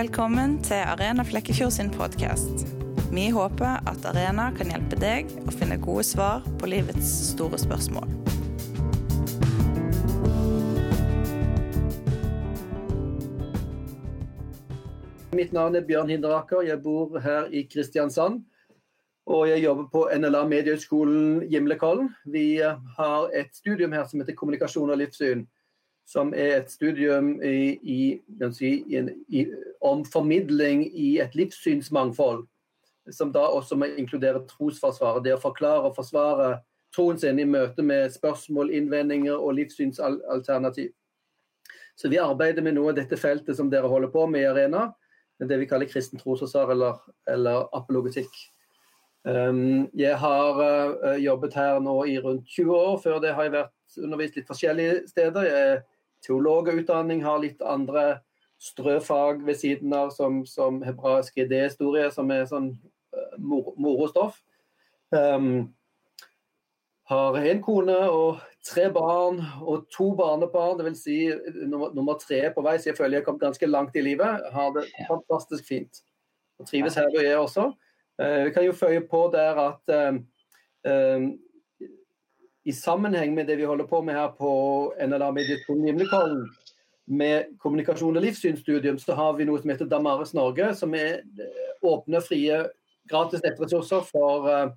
Velkommen til Arena Flekkefjord sin podkast. Vi håper at Arena kan hjelpe deg å finne gode svar på livets store spørsmål. Mitt navn er Bjørn Hinderaker. Jeg bor her i Kristiansand. Og jeg jobber på NLA Mediehøgskolen Gimlekollen. Vi har et studium her som heter kommunikasjon og livssyn som er et studium i, i, i, om formidling i et livssynsmangfold. Som da også må inkludere trosforsvaret. Det å forklare og forsvare troen sin i møte med spørsmål, innvendinger og livssynsalternativ. Så vi arbeider med noe av dette feltet som dere holder på med i Arena. Det vi kaller kristen trosforsvar eller, eller apologetikk. Um, jeg har uh, jobbet her nå i rundt 20 år. Før det har jeg vært undervist litt forskjellige steder. Jeg er teologutdanning har litt andre strøfag ved siden av, som, som hebraisk idéhistorie, som er sånn uh, morostoff. Um, har en kone og tre barn og to barnebarn, dvs. Si, nummer, nummer tre på vei, så jeg føler jeg har kommet ganske langt i livet. Har det fantastisk fint. Og trives her hvor jeg også. Uh, vi kan jo føye på der at uh, i sammenheng med det vi holder på med her på NLA Medietron Gimlekollen, med kommunikasjon og livssynsstudium, så har vi noe som heter Damaris Norge, som er eh, åpne, frie, gratis nettressurser for uh,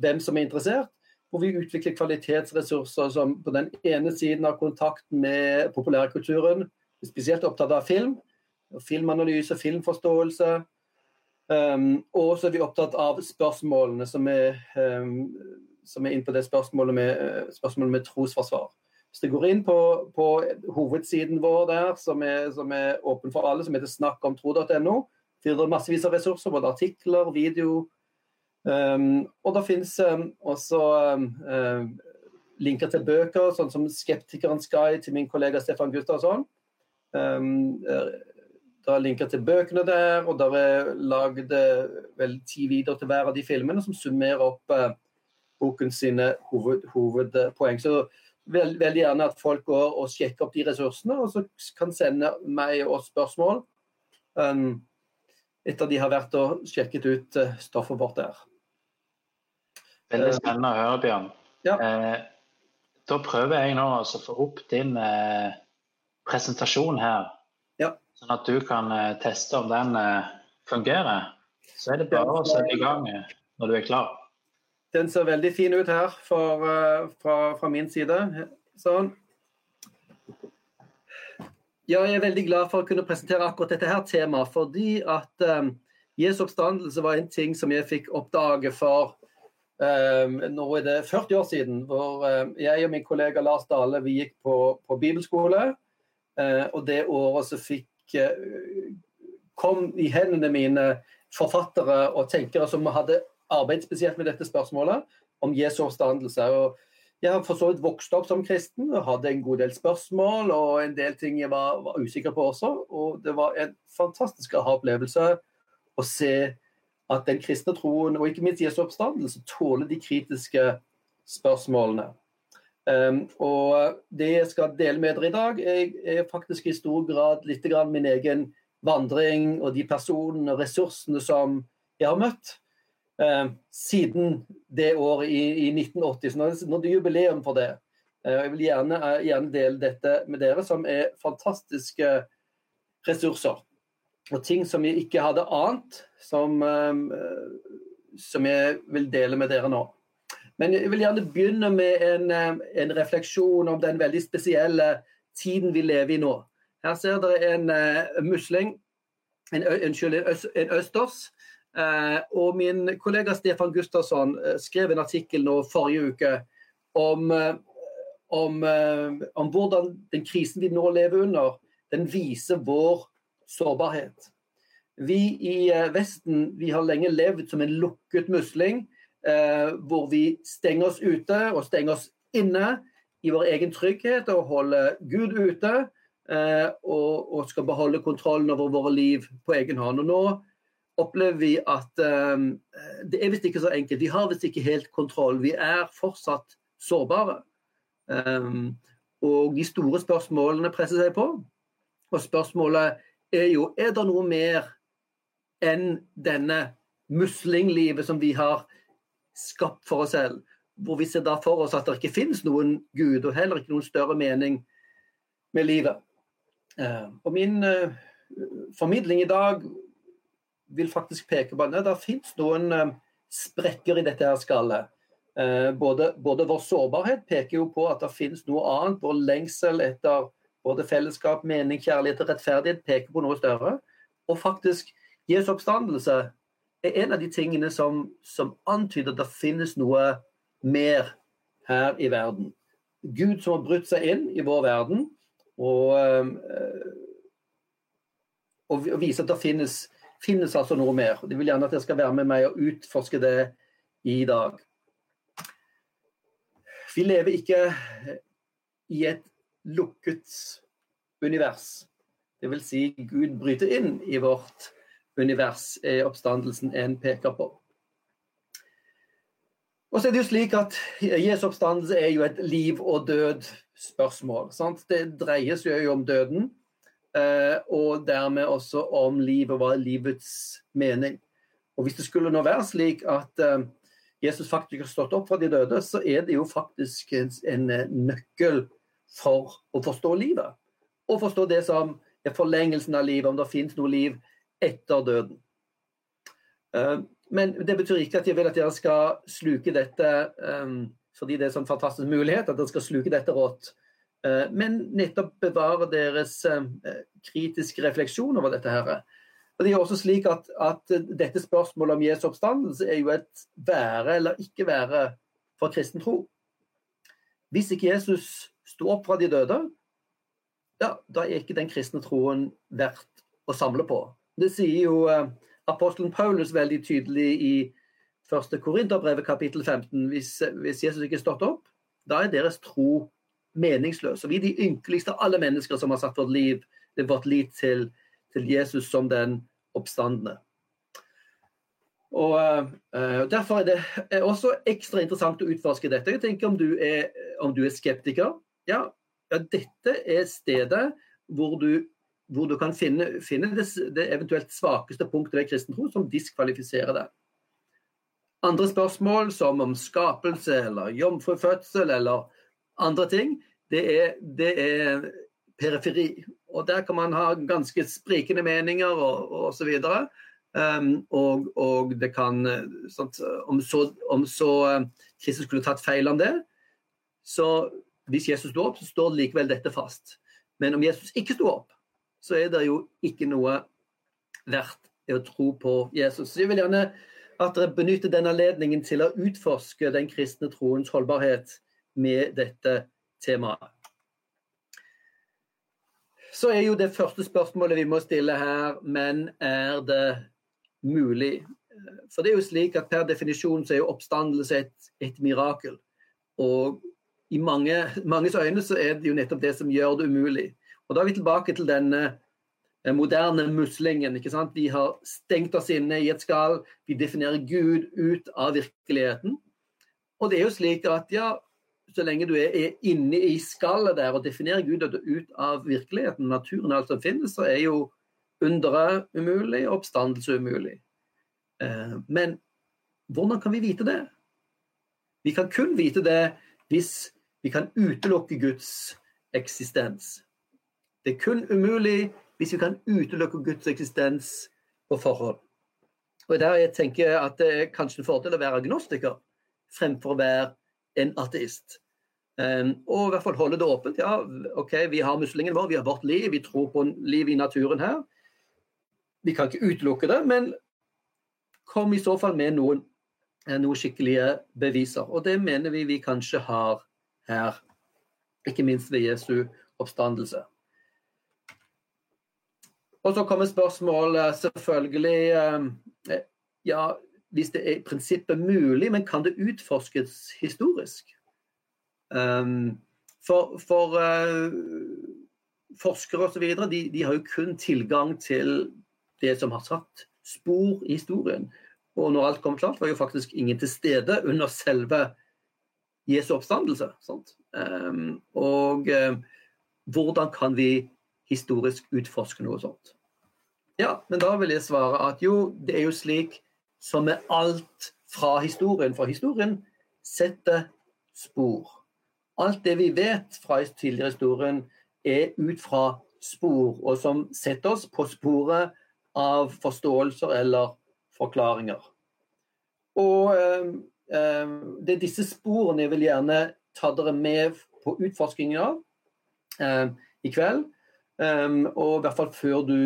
hvem som er interessert. Hvor vi utvikler kvalitetsressurser som på den ene siden har kontakt med populærkulturen, spesielt opptatt av film, filmanalyse, filmforståelse. Um, og så er vi opptatt av spørsmålene som er um, som er inn på det spørsmålet med, eh, spørsmålet med trosforsvar. Hvis du går inn på, på hovedsiden vår der, som er, som er, åpen for alle, som heter snakkomtro.no, finner du massevis av ressurser, både artikler, video. Um, og det finnes um, også um, linker til bøker, sånn som 'Skeptikerens guide' til min kollega Stefan Gustavsson. Um, det er linker til bøkene der, og det er lagd vel ti videoer til hver av de filmene som summerer opp uh, boken sine hoved, hovedpoeng. Så veld, veldig gjerne at folk går og sjekker opp de ressursene, og så kan sende meg og spørsmål um, etter de har vært og sjekket ut uh, stoffet vårt der. Veldig spennende å høre, Bjørn. Ja. Eh, da prøver jeg nå å få opp din eh, presentasjon her, ja. sånn at du kan eh, teste om den eh, fungerer. Så er det bare å sette i gang eh, når du er klar. Den ser veldig fin ut her for, uh, fra, fra, min side. Sånn. Jeg er veldig glad for å kunne presentere akkurat dette her temaet, fordi at um, Jesu oppstandelse var en ting som jeg fikk oppdage for um, nå er det 40 år siden. Hvor um, jeg og min kollega Lars Dale vi gikk på, på bibelskole. Uh, og det året så fikk uh, kom i hendene mine forfattere og tenkere som hadde arbeidet spesielt med dette spørsmålet om Jesu oppstandelse. Og jeg har for så vidt vokst opp som kristen og hadde en god del spørsmål og en del ting jeg var, var usikker på også. Og det var en fantastisk aha-opplevelse å se at den kristne troen, og ikke minst Jesu oppstandelse, tåler de kritiske spørsmålene. Um, og det jeg skal dele med dere i dag, er, er faktisk i stor grad litt min egen vandring og de personene og ressursene som jeg har møtt eh, siden det året i, i 1980. Så nå, er det jubileum for det. Eh, jeg vil gjerne, eh, gjerne, dele dette med dere, som er fantastiske ressurser. Og ting som jeg ikke hadde ant, som, som jeg vil dele med dere nå. Men jeg vil gjerne begynne med en, en refleksjon om den veldig spesielle tiden vi lever i nå. Her ser dere en musling, en, en, en østers, og min kollega Stefan Gustavsson eh, skrev en artikkel nå forrige uke om, eh, om, om, hvordan den krisen vi nå lever under, den viser vår sårbarhet. Vi i Vesten vi har lenge levd som en lukket musling, hvor vi stenger oss ute og stenger oss inne i vår egen trygghet og holder Gud ute. og, og skal beholde kontrollen over våre liv på egen hånd. Og nå opplever vi at um, det er visst ikke så enkelt. Vi har visst ikke helt kontroll. Vi er fortsatt sårbare. Um, og de store spørsmålene presser seg på. Og spørsmålet er jo er det noe mer enn denne muslinglivet som vi har skapt for oss selv. Hvor vi ser da for oss at det ikke finnes noen Gud, og heller ikke noen større mening med livet. Uh, og min uh, formidling i dag vil faktisk peke på at det finnes noen eh, sprekker i dette her skallet. Både, både, vår sårbarhet peker jo på at det finnes noe annet. Vår lengsel etter både fellesskap, mening, kjærlighet og rettferdighet peker på noe større. Og faktisk Jesu oppstandelse er en av de tingene som, som antyder at det finnes noe mer her i verden. Gud som har brutt seg inn i vår verden og, og, og viser at det finnes, finnes altså noe mer. De vil gjerne at jeg skal være med meg og utforske det i dag. Vi lever ikke i et lukket univers. Det vil si, Gud bryter inn i vårt univers, er oppstandelsen en peker på. Og så er det jo slik at Jesu oppstandelse er jo et liv og død-spørsmål. Det dreier seg jo om døden, og dermed også om livet. Hva er livets mening? Og Hvis det skulle nå være slik at eh, Jesus faktisk har stått opp fra de døde, så er det jo faktisk en nøkkel for å forstå livet. Og forstå det som er forlengelsen av livet, om det finnes noe liv etter døden. Eh, men det betyr ikke at jeg vil at dere skal sluke dette fordi det er sånn fantastisk mulighet at dere skal sluke dette rått. Uh, men nettopp bevare deres uh, kritiske refleksjon over dette. her. Og det er også slik at, at Dette spørsmålet om Jesu oppstandelse er jo et være eller ikke være for kristen tro. Hvis ikke Jesus sto opp fra de døde, ja, da er ikke den kristne troen verdt å samle på. Det sier jo uh, apostelen Paulus veldig tydelig i 1. Korinterbrevet kapittel 15. Hvis, hvis Jesus ikke er stått opp, da er deres tro meningsløs. Og vi er de ynkeligste av alle mennesker som har satt vårt liv, vårt liv til, til Jesus som den oppstandende. Og uh, Derfor er det også ekstra interessant å utforske dette. Jeg tenker Om du er, om du er skeptiker ja, ja, dette er stedet hvor du hvor du kan finne, finne det, det, eventuelt svakeste punktet ved kristen tro som diskvalifiserer deg. Andre spørsmål som om skapelse eller jomfrufødsel eller andre ting, det er, det er, periferi. Og der kan man ha ganske sprikende meninger og osv. Um, og, og det kan sånt, Om så, om så Jesus Kristus skulle tatt feil om det, så hvis Jesus sto opp, så står likevel dette fast. Men om Jesus ikke sto opp, så er det jo ikke noe verdt å tro på Jesus. Så jeg vil gjerne at dere benytter denne anledningen til å utforske den kristne troens holdbarhet med dette temaet. Så er jo det første spørsmålet vi må stille her, men er det mulig? For det er jo slik at per definisjon så er jo oppstandelse et, et mirakel. Og i mange, manges øyne så er det jo nettopp det som gjør det umulig. Og Da er vi tilbake til denne eh, moderne muslingen. ikke sant? Vi har stengt oss inne i et skall. Vi definerer Gud ut av virkeligheten. Og det er jo slik at ja, så lenge du er inne i skallet der og definerer Gud ut av virkeligheten, naturen og alt som finnes, så er jo underet umulig og oppstandelse umulig. Eh, men hvordan kan vi vite det? Vi kan kun vite det hvis vi kan utelukke Guds eksistens. Det er kun umulig hvis vi kan utelukke Guds eksistens på forhånd. Og der jeg tenker at Det er kanskje en fordel å være agnostiker fremfor å være en ateist. Um, og i hvert fall holde det åpent. Ja, OK, vi har muslingen vår, vi har vårt liv, vi tror på liv i naturen her. Vi kan ikke utelukke det, men kom i så fall med noen, eh, noen skikkelige beviser. Og det mener vi vi kanskje har her. Ikke minst ved Jesu oppstandelse. Og så kommer spørsmålet selvfølgelig eh, Ja, hvis det er i prinsippet mulig, men kan det utforskes historisk? Um, for, for uh, forskere osv. De, de har jo kun tilgang til det som har satt spor i historien. Og når alt kom klart, var jo faktisk ingen til stede under selve Jesu oppstandelse. Um, og um, hvordan kan vi historisk utforske noe sånt. Ja, men da vil jeg svare at jo, det er jo slik som med alt fra historien. For historien setter spor. Alt det vi vet fra tidligere historien, er ut fra spor, og som setter oss på sporet av forståelser eller forklaringer. Og eh, det er disse sporene jeg vil gjerne ta dere med på utforskingen av eh, i kveld. Eh, og i hvert fall før du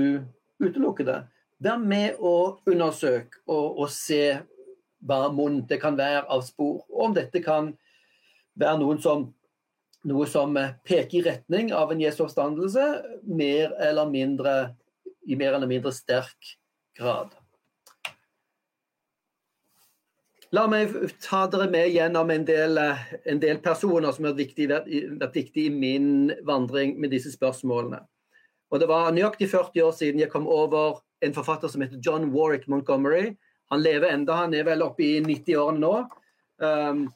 utelukker det. Vær med og undersøk og, og se hva munn det kan være av spor. Og om dette kan være noen som, noe som peker i retning av en Jesu oppstandelse, mer eller mindre, i mer eller mindre sterk grad. La meg ta dere med gjennom en del, en del personer som har vært viktige, i min vandring med disse spørsmålene. Og Det var nøyaktig 40 år siden jeg kom over en forfatter som heter John Warwick Montgomery. Han lever enda, han er vel oppe i 90-årene nå. Um,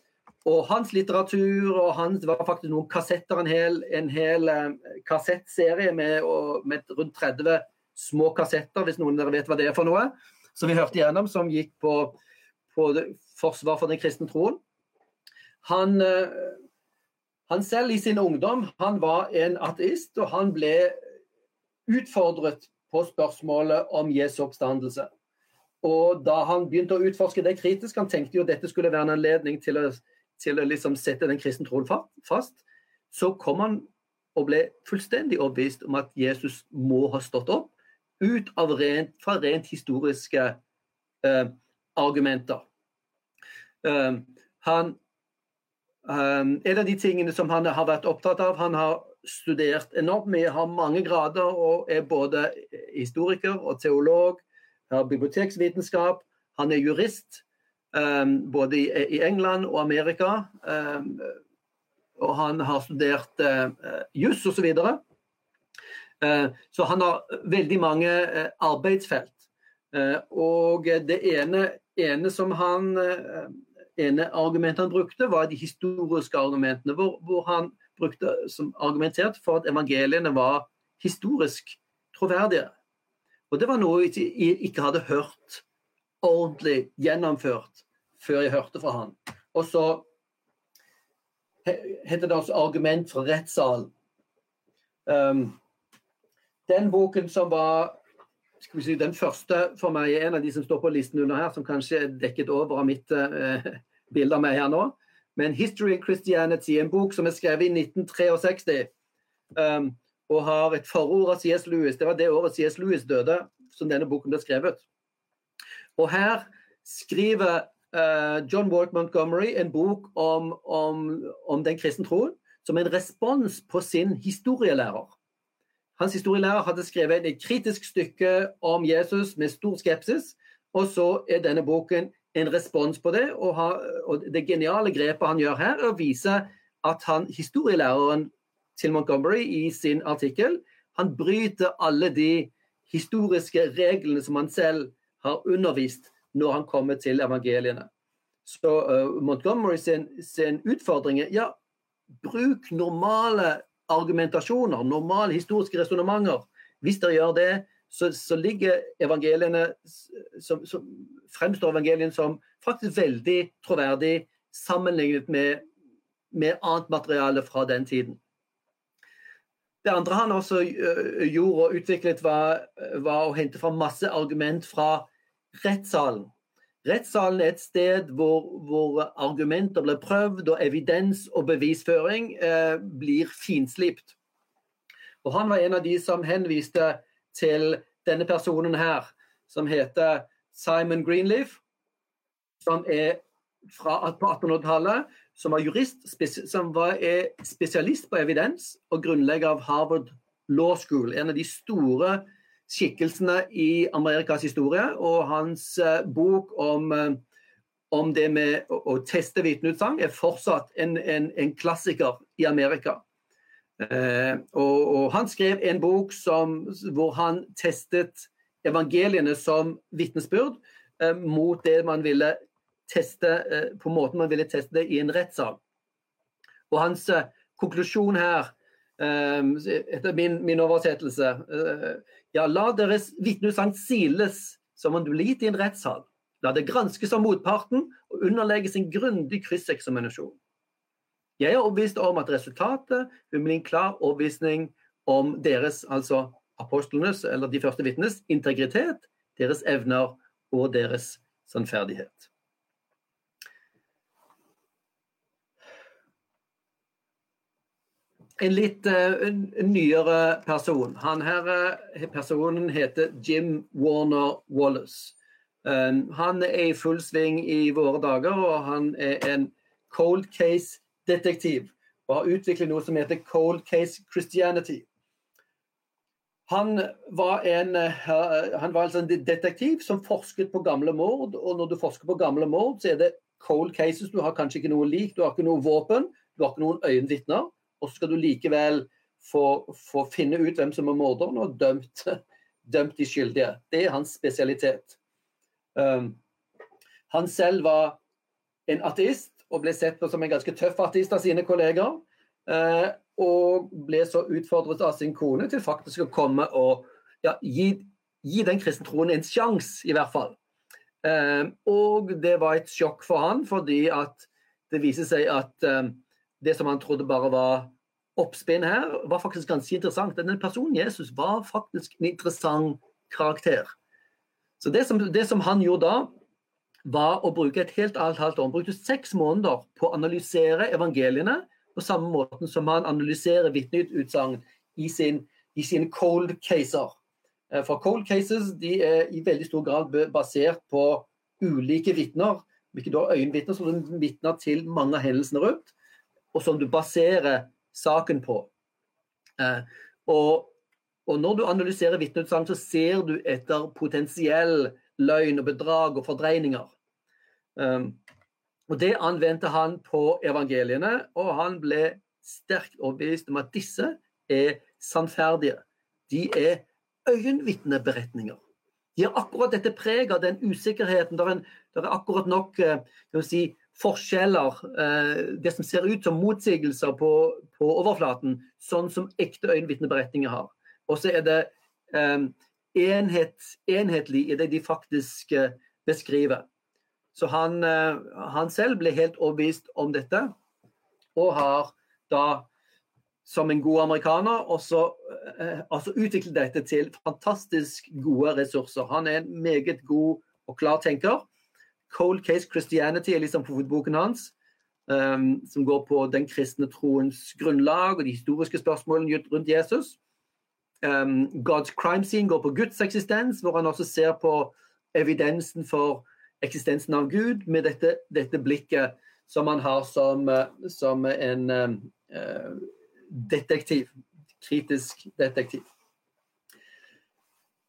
og hans litteratur og hans, Det var faktisk noen kassetter, en hel, en hel eh, kassettserie med, med, rundt 30 små kassetter, hvis noen av dere vet hva det er for noe, som vi hørte igjennom, som gikk på, på forsvar for den kristne troen. Han, eh, han selv i sin ungdom han var en ateist, og han ble utfordret på spørsmålet om Jesu oppstandelse. Og da han begynte å utforske det kritisk, han tenkte jo dette skulle være en anledning til å, til å liksom sette den kristne troen fast, så kom han og ble fullstendig overbevist om at Jesus må ha stått opp ut av rent, fra rent historiske eh, argumenter. Uh, han, um, en av de tingene som han har vært opptatt av Han har studert enormt mye, har mange grader og er både historiker og teolog. Har biblioteksvitenskap. Han er jurist um, både i, England og Amerika. Um, og han har studert uh, juss osv. Så, uh, så han har veldig mange arbeidsfelt. Og det ene, ene som han ene argumentet han brukte, var de historiske argumentene, hvor, hvor han brukte som argumentert for at evangeliene var historisk troverdige. Og det var noe vi ikke hadde hørt ordentlig gjennomført før jeg hørte fra han. Og så heter det også 'Argument fra rettssalen'. Um, den boken som var skal vi si, den første for meg, er en av de som står på listen under her, som kanskje er dekket over av mitt uh, bilde av meg her nå, men 'History of Christianity', en bok som er skrevet i 1963. Um, og har et forord av C.S. Lewis. Det var det året C.S. Lewis døde, som denne boken ble skrevet. Og her skriver uh, John Walk Montgomery en bok om, om, om den kristne troen som en respons på sin historielærer. Hans historielærer hadde skrevet et kritisk stykke om Jesus med stor skepsis, og så er denne boken en respons på det. Og, ha, og, det geniale grepet han gjør her, er å vise at han, historielæreren til Montgomery i sin artikkel han bryter alle de historiske reglene som han selv har undervist når han kommer til evangeliene. Så uh, Montgomery sin, sin utfordring er ja, bruk normale argumentasjoner, normale historiske resonnementer. Hvis dere gjør det, så, så ligger evangeliene som, som, fremstår evangeliene som faktisk veldig troverdig sammenlignet med, med, annet materiale fra den tiden. Det andre han også uh, gjorde og utviklet, var, var, å hente fram masse argument fra rettssalen. Rettssalen er et sted hvor, hvor argumenter blir prøvd, og evidens og bevisføring eh, blir finslipt. Og Han var en av de som henviste til denne personen her, som heter Simon Greenleaf, som er fra, på 1800-tallet, som var jurist, som var spesialist på evidens og grunnlegger av Harvard Law School. En av de store skikkelsene i Amerikas historie. Og hans uh, bok om, uh, om, det med å, teste vitneutsagn er fortsatt en, en, en, klassiker i Amerika. Eh, og, og, Han skrev en bok som, hvor han testet evangeliene som vitnesbyrd eh, mot det man ville teste eh, på måten man ville teste det i en rettssak. Og Hans eh, konklusjon her etter min, min oversettelse. Uh, ja, la deres vitneutsagn siles som om du gitt i en rettssal. La det granskes av motparten og underlegges en grundig krysseksaminasjon. Jeg er overbevist om at resultatet vil bli en klar overbevisning om deres, altså apostlenes, eller de første vitnes, integritet, deres evner og deres sannferdighet. En litt uh, nyere person. Han her, uh, Personen heter Jim Warner Wallace. Um, han er i full sving i våre dager, og han er en cold case-detektiv. Og har utviklet noe som heter cold case Christianity. Han var, en, uh, han var altså en detektiv som forsket på gamle mord. Og når du forsker på gamle mord, så er det cold cases. Du har kanskje ikke noe lik, du har ikke noe våpen, du har ikke noen øyenvitner og så skal du likevel få, få, finne ut hvem som er morderen, og dømt, dømt de skyldige. Det er hans spesialitet. Um, han selv var en ateist og ble sett på som en ganske tøff ateist av sine kolleger. Uh, og ble så utfordret av sin kone til faktisk å komme og ja, gi, gi, den kristne troen en sjanse, i hvert fall. Um, og det var et sjokk for han, fordi at det viser seg at um, det som han trodde bare var oppspinn her, var faktisk ganske interessant. Denne personen Jesus var faktisk en interessant karakter. Så det som, det som han gjorde da, var å bruke et helt annet halvt år. Han brukte seks måneder på å analysere evangeliene på samme måte som han analyserer vitneutsagn i, sin, sine cold caser. Eh, for cold cases de er i veldig stor grad basert på ulike vitner. Ikke da øyenvitner som vitner til mange av hendelsene rundt og som du baserer saken på. Eh, og, og, når du analyserer vitneutsagn, så ser du etter potensiell løgn og bedrag og fordreininger. Um, og Det anvendte han på evangeliene, og han ble sterkt overbevist om at disse er sannferdige. De er øyenvitneberetninger. De har akkurat dette preget av den usikkerheten. Det er, akkurat nok eh, si, forskjeller, eh, det som ser ut som motsigelser på, på overflaten, sånn som ekte øyenvitneberetninger har. Og så er det um, enhet, enhetlig i det de faktisk uh, beskriver. Så han, han, selv ble helt overbevist om dette, og har da som en god amerikaner også, uh, altså utviklet dette til fantastisk gode ressurser. Han er en meget god og klar tenker. Cold Case Christianity er liksom hovedboken hans. Um, som går på den kristne troens grunnlag og de historiske spørsmålene rundt Jesus. Um, God's crime scene går på Guds eksistens, hvor han også ser på evidensen for eksistensen av Gud med dette, dette blikket som han har som, som en uh, detektiv. Kritisk detektiv.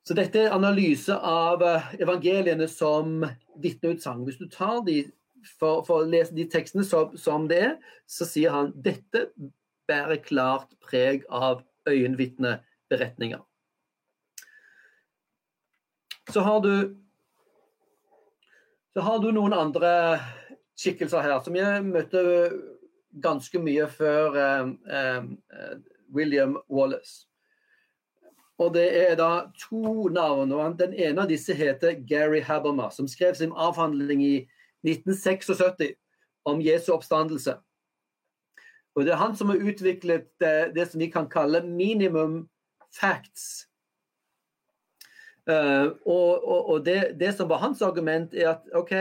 Så dette er analyse av eh, evangeliene som vitneutsagn. Hvis du tar de for, for, å lese de tekstene som, som, det er, så sier han dette bærer klart preg av øyenvitneberetninger. Så har du så har du noen andre skikkelser her som jeg møtte ganske mye før eh, eh, William Wallace. Og det er da to navn. og Den ene av disse heter Gary Habermas, som skrev sin avhandling i 1976 om Jesu oppstandelse. Og Det er han som har utviklet det, eh, det som vi kan kalle minimum facts. Uh, og, og, og det, det, som var hans argument, er at OK,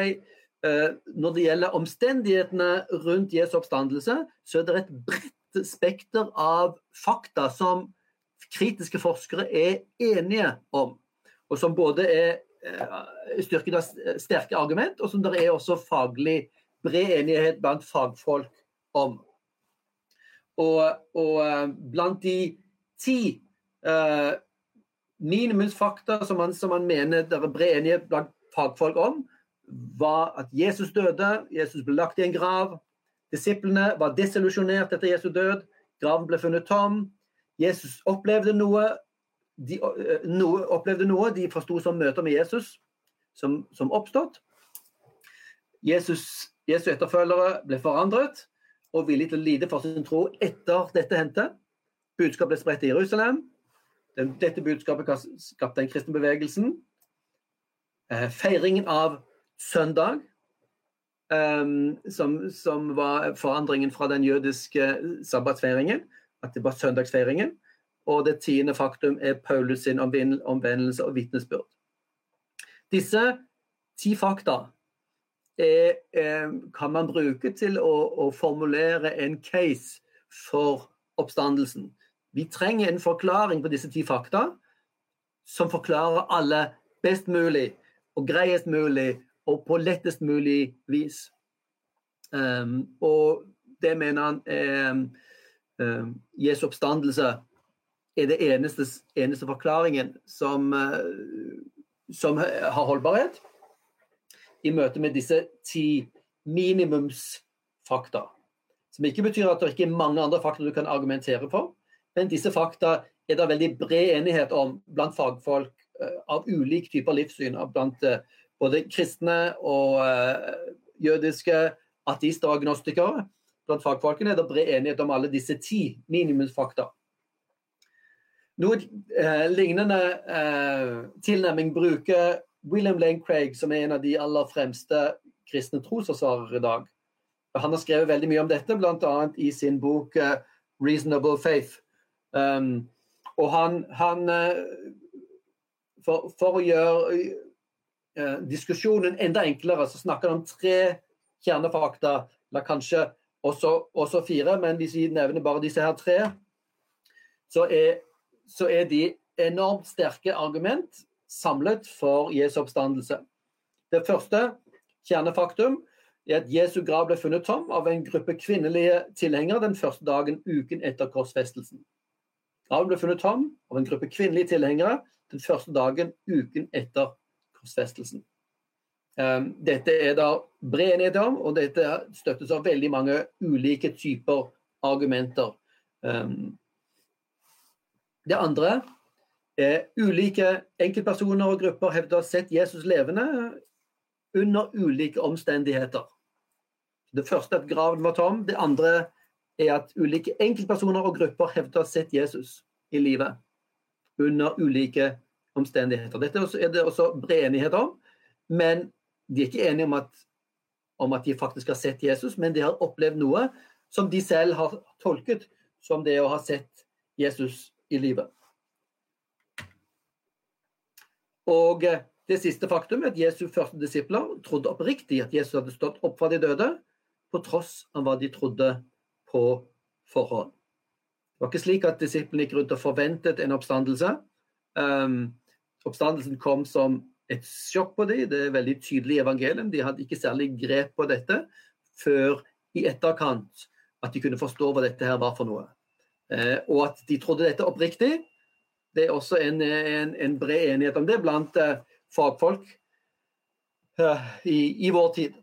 uh, når det gjelder omstendighetene rundt Jesu oppstandelse, så er det et bredt spekter av fakta som kritiske forskere er enige om. Og som både er eh, styrket av sterke argument, og som det er også faglig bred enighet blant fagfolk om. Og, og eh, blant de ti uh, minimumsfakta som man, som man mener det er bred enighet blant fagfolk om, var at Jesus døde, Jesus ble lagt i en grav. Disiplene var desillusjonert etter Jesu død. Graven ble funnet tom. Jesus opplevde noe, de eh, noe, opplevde noe, de forsto som møter med Jesus som, som oppstått. Jesus, Jesu etterfølgere ble forandret og villig til å lide for sin tro etter dette hendte. Budskapet ble spredt i Jerusalem. Dette budskapet skapte den kristne bevegelsen. Eh, feiringen av søndag, um, som, som, var forandringen fra den jødiske sabbatsfeiringen, at det var søndagsfeiringen. Og det tiende faktum er Paulus sin omvendelse og vitnesbyrd. Disse ti fakta er, eh, kan man bruke til å, å, formulere en case for oppstandelsen. Vi trenger en forklaring på disse ti fakta som forklarer alle best mulig og greiest mulig og på lettest mulig vis. Um, og det mener han er Jesu oppstandelse er det eneste, eneste forklaringen som, uh, som har holdbarhet i møte med disse ti minimumsfakta. Som ikke betyr at det ikke er mange andre fakta du kan argumentere for, men disse fakta er det veldig bred enighet om blant fagfolk uh, av ulik typer livssyn. blant både kristne og jødiske ateister og agnostikere. Blant fagfolkene er det bred enighet om alle disse ti minimumsfakta. Noe eh, lignende eh, tilnærming bruker William Lane Craig, som er en av de aller fremste kristne trosforsvarere i dag. Han har skrevet veldig mye om dette, bl.a. i sin bok eh, 'Reasonable Faith'. Um, og han, han uh, for, for, å gjøre uh, diskusjonen enda enklere, så snakker han om tre kjernefakta, eller kanskje også, også, fire, men hvis vi nevner bare disse her tre, så er, så er de enormt sterke argument samlet for Jesu oppstandelse. Det første kjernefaktum er at Jesu grav ble funnet tom av en gruppe kvinnelige tilhengere den første dagen uken etter korsfestelsen. Graven ble funnet tom av en gruppe kvinnelige tilhengere den første dagen uken etter korsfestelsen. Ehm, dette er det bred enighet om, og dette støttes av veldig mange ulike typer argumenter. Ehm, det andre er ulike enkeltpersoner og grupper hevder å ha sett Jesus levende under ulike omstendigheter. Det første er at graven var tom. Det andre er at ulike enkeltpersoner og grupper hevder å ha sett Jesus i livet under ulike omstendigheter. Dette er det også bred enighet om, men de er ikke enige om at, om at de faktisk har sett Jesus, men de har opplevd noe som de selv har tolket som det å ha sett Jesus i livet. Og eh, det siste faktum er at Jesu første disipler trodde oppriktig at Jesus hadde stått opp fra de døde, på tross av hva de trodde på forhånd. Det var ikke slik at disiplene gikk rundt og forventet en oppstandelse. Um, oppstandelsen kom som et sjokk på dem. Det er veldig tydelig i evangeliet. De hadde ikke særlig grep på dette før i etterkant at de kunne forstå hva dette her var for noe. Uh, og at de trodde dette oppriktig, det er også en, en, en bred enighet om det blant uh, fagfolk uh, i, i, vår tid.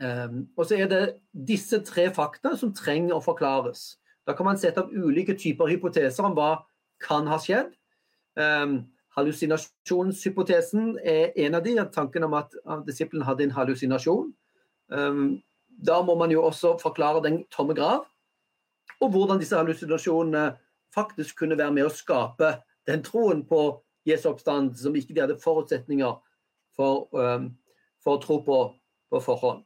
Og så er det disse tre fakta som trenger å forklares. Da kan man sette opp ulike typer hypoteser om hva kan ha skjedd. Um, hallusinasjonshypotesen er en av de, tanken om at, disippelen hadde en hallusinasjon. Um, da må man jo også forklare den tomme grav, og hvordan disse hallusinasjonene faktisk kunne være med å skape den troen på Jesu oppstand som ikke de hadde forutsetninger for, um, for å tro på på forhånd.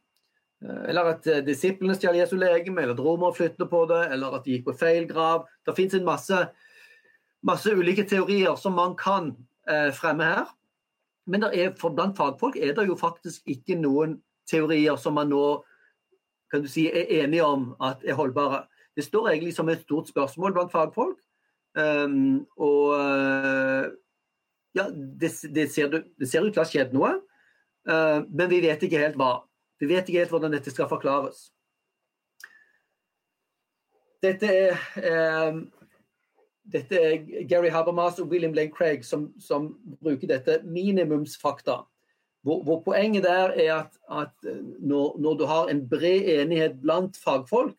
Eh, eller at uh, disiplene stjal Jesu legeme, eller at romere flyttet på det, eller at de gikk på feil grav. Det fins en masse, masse, ulike teorier som man kan eh, fremme her. Men er, blant fagfolk er det jo faktisk ikke noen teorier som man nå kan du si, er enige om at er holdbare. Det står egentlig som et stort spørsmål blant fagfolk. Um, og uh, ja, det, det, ser, det, ser, ut til å ha skjedd noe, uh, men vi vet ikke helt hva. Vi vet ikke helt hvordan dette skal forklares. Dette er, um, dette er Gary Habermas og William Lane Craig som, som bruker dette minimumsfakta. Hvor, hvor, poenget der er at, at når, når, du har en bred enighet blant fagfolk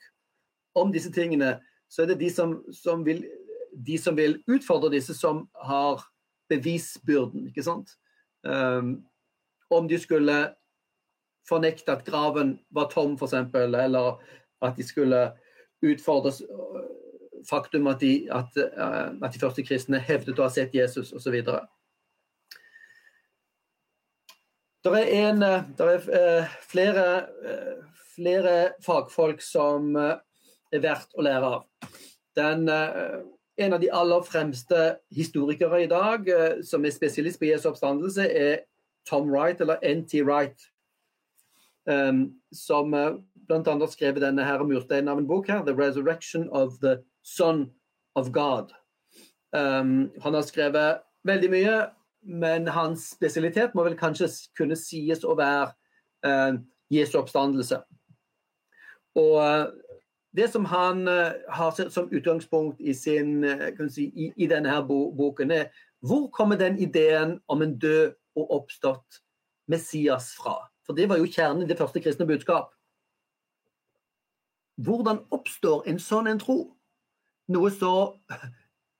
om disse tingene, så er det de som, som, vil, de som vil, utfordre disse, som har bevisbyrden. ikke sant? Um, om de skulle fornekte at graven var tom, f.eks., eller at de skulle utfordre faktum at de, at, at de, første kristne hevdet å ha sett Jesus osv. Det er, en, det er flere, flere fagfolk som er verdt å lære av. Den, en av de aller fremste historikere i dag som er spesialist på Jesu oppstandelse, er Tom Wright, eller NT Wright. Um, som uh, bl.a. har skrevet denne her mursteinen av en bok her, 'The Resurrection of the Son of God'. Um, han har skrevet veldig mye, men hans spesialitet må vel kanskje kunne sies å være uh, Jesu oppstandelse. Og uh, det som han uh, har som utgangspunkt i, sin, si, i, i denne her bo boken, er hvor kommer den ideen om en død og oppstått Messias fra? For det var jo kjernen i det første kristne budskap. Hvordan oppstår en sånn en tro? Noe så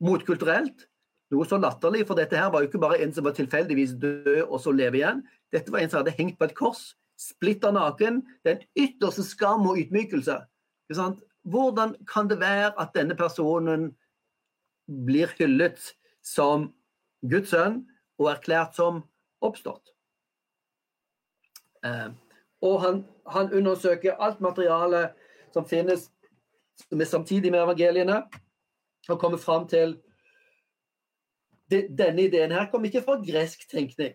motkulturelt, noe så latterlig, for dette her var jo ikke bare en som var tilfeldigvis død og så leve igjen. Dette var en som hadde hengt på et kors, splitter naken. Den ytterste skam og ydmykelse. Hvordan kan det være at denne personen blir hyllet som Guds sønn og erklært som oppstått? Eh, og han, han, undersøker alt materialet som finnes som er samtidig med evangeliene, og kommer fram til Denne ideen her kom ikke fra gresk tenkning.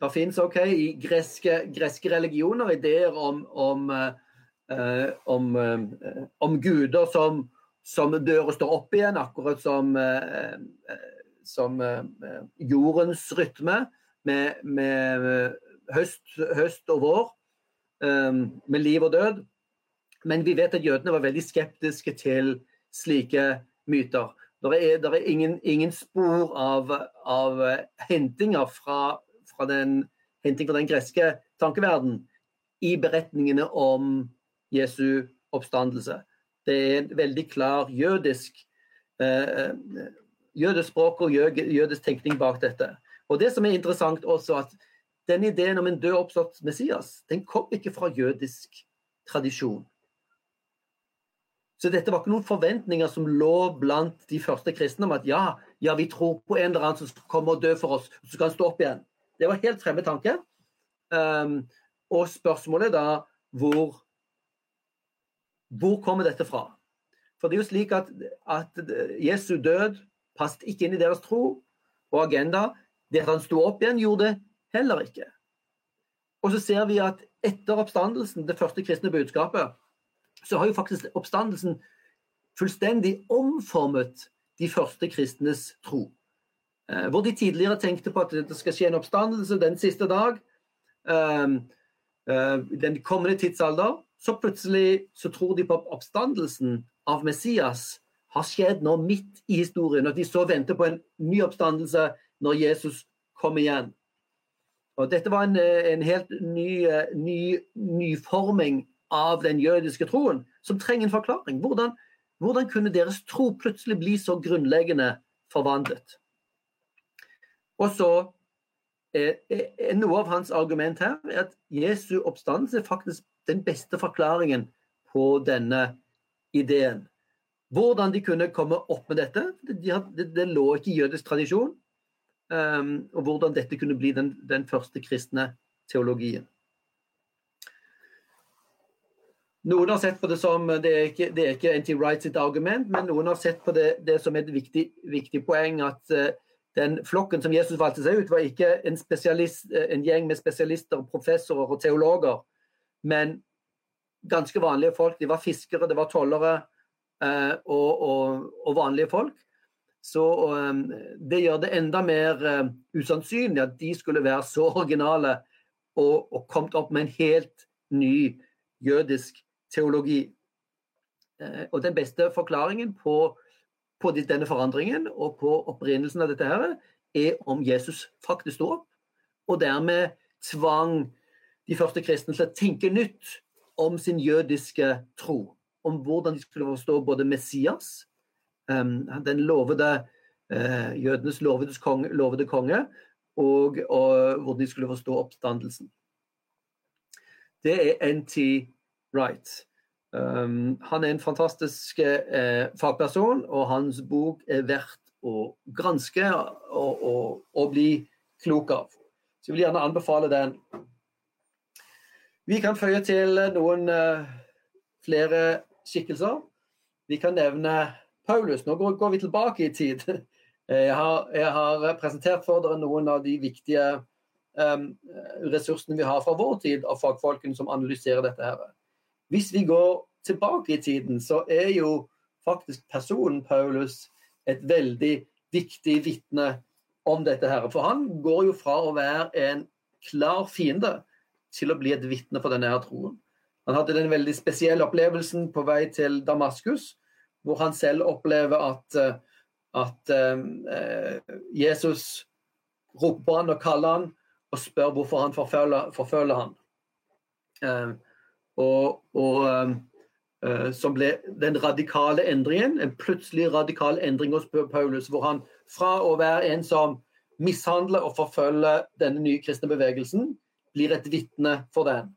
Det finnes okay, i greske, greske religioner ideer om, om, eh, om, eh, om guder som, som, dør og står opp igjen, akkurat som, eh, som jordens rytme, med, med høst, høst og vår, um, med liv og død. Men vi vet at jødene var veldig skeptiske til slike myter. Det er, er ingen, ingen, spor av, av hentinger fra, fra, den, henting fra den greske tankeverden i beretningene om Jesu oppstandelse. Det er en veldig klar jødisk, eh, jødisk språk og jødisk tenkning bak dette. Og Det som er interessant også, at den ideen om en død oppstått Messias den kom ikke fra jødisk tradisjon. Så dette var ikke noen forventninger som lå blant de første kristne om at ja, ja, vi tror på en eller annen som kommer og dø for oss, så skal han stå opp igjen. Det var helt fremmed tanke. Um, og spørsmålet da hvor Hvor kommer dette fra? For det er jo slik at, at Jesu død passet ikke inn i deres tro og agenda. Det at han sto opp igjen, gjorde det heller ikke. Og så ser vi at etter oppstandelsen, det første kristne budskapet, så har jo faktisk oppstandelsen fullstendig omformet de første kristnes tro. Eh, hvor de tidligere tenkte på at det skal skje en oppstandelse den siste dag, ehm, eh, den kommende tidsalder, så plutselig så tror de på oppstandelsen av Messias har skjedd nå midt i historien, og de så venter på en ny oppstandelse når Jesus kommer igjen. Og dette var en, eh, en helt ny, eh, ny, nyforming av den jødiske troen, som trenger en forklaring. Hvordan, hvordan kunne deres tro plutselig bli så grunnleggende forvandlet? Og så er, er Noe av hans argument her er at Jesu oppstandelse er faktisk den beste forklaringen på denne ideen. Hvordan de kunne komme opp med dette, det, det, det lå ikke i jødisk tradisjon. Um, og hvordan dette kunne bli den, den første kristne teologien. Noen har sett på det som Det er ikke, det er ikke anti-right sitt argument, men noen har sett på det, det som et viktig, viktig poeng at uh, den flokken som Jesus valgte seg ut, var ikke en, uh, en, gjeng med spesialister, professorer og teologer, men ganske vanlige folk. De var fiskere, det var tollere uh, og, og, og vanlige folk så um, det gjør det enda mer uh, usannsynlig at de skulle være så originale og, og kommet opp med en helt ny jødisk teologi. Uh, og den beste forklaringen på, på, denne forandringen og på opprinnelsen av dette her, er om Jesus faktisk sto opp, og dermed tvang de første kristne til å tenke nytt om sin jødiske tro. Om hvordan de skulle forstå både Messias Ehm, den lovede eh, jødenes lovede konge, og, og hvordan de skulle forstå oppstandelsen. Det er NT Wright. Um, han er en fantastisk eh, fagperson, og hans bok er verdt å granske og, og, og, bli klok av. Så jeg vil gjerne anbefale den. Vi kan føye til noen uh, flere skikkelser. Vi kan nevne Paulus. Nå går, vi tilbake i tid. Jeg har, jeg har, presentert for dere noen av de viktige um, ressursene vi har fra vår tid av fagfolkene som analyserer dette. her. Hvis vi går tilbake i tiden, så er jo faktisk personen Paulus et veldig viktig vitne om dette. her. For han går jo fra å være en klar fiende til å bli et vitne for denne her troen. Han hadde den veldig spesielle opplevelsen på vei til Damaskus, hvor han selv opplever at, eh, at uh, Jesus roper han og kaller han og spør hvorfor han forfølger, forfølger han. Uh, og, og som ble den radikale endringen, en plutselig radikal endring hos Paulus, hvor han fra å være en som mishandler og forfølger denne nye kristne bevegelsen, blir et vitne for den.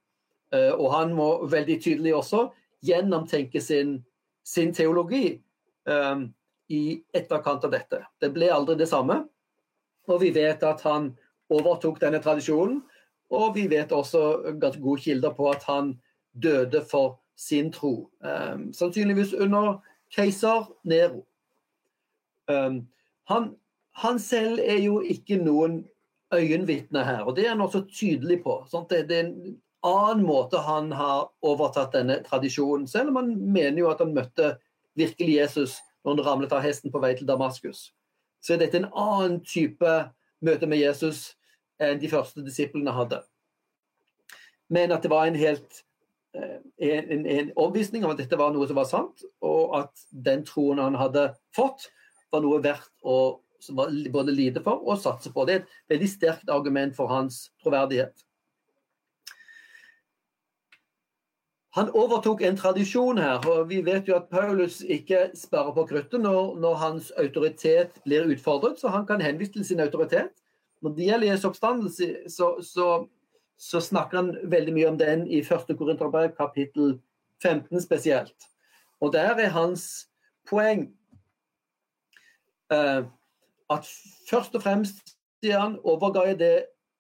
Og han må veldig tydelig også gjennomtenke sin, sin teologi um, i etterkant av dette. Det ble aldri det samme. Og vi vet at han overtok denne tradisjonen. Og vi vet også gode kilder på at han døde for sin tro. Um, sannsynligvis under keiser Nero. Um, han, han, selv er jo ikke noen øyenvitne her, og det er han også tydelig på. Det, det, en annen måte han har overtatt denne tradisjonen, selv om han mener jo at han møtte virkelig Jesus når han ramlet av hesten på vei til Damaskus. Så er dette en annen type møte med Jesus enn de første disiplene hadde. Men at det var en helt en, en, en omvisning om at dette var noe som var sant, og at den troen han hadde fått, var noe verdt å både lide for og satse på. Det er et veldig sterkt argument for hans troverdighet. Han overtok en tradisjon her, og vi vet jo at Paulus ikke sparer på kruttet når, når, hans autoritet blir utfordret, så han kan henvise til sin autoritet. Når det gjelder Jesu oppstandelse, så, så så snakker han veldig mye om den i 1. Korinterberg kapittel 15 spesielt. Og der er hans poeng eh, at først og fremst, sier han, overga jeg det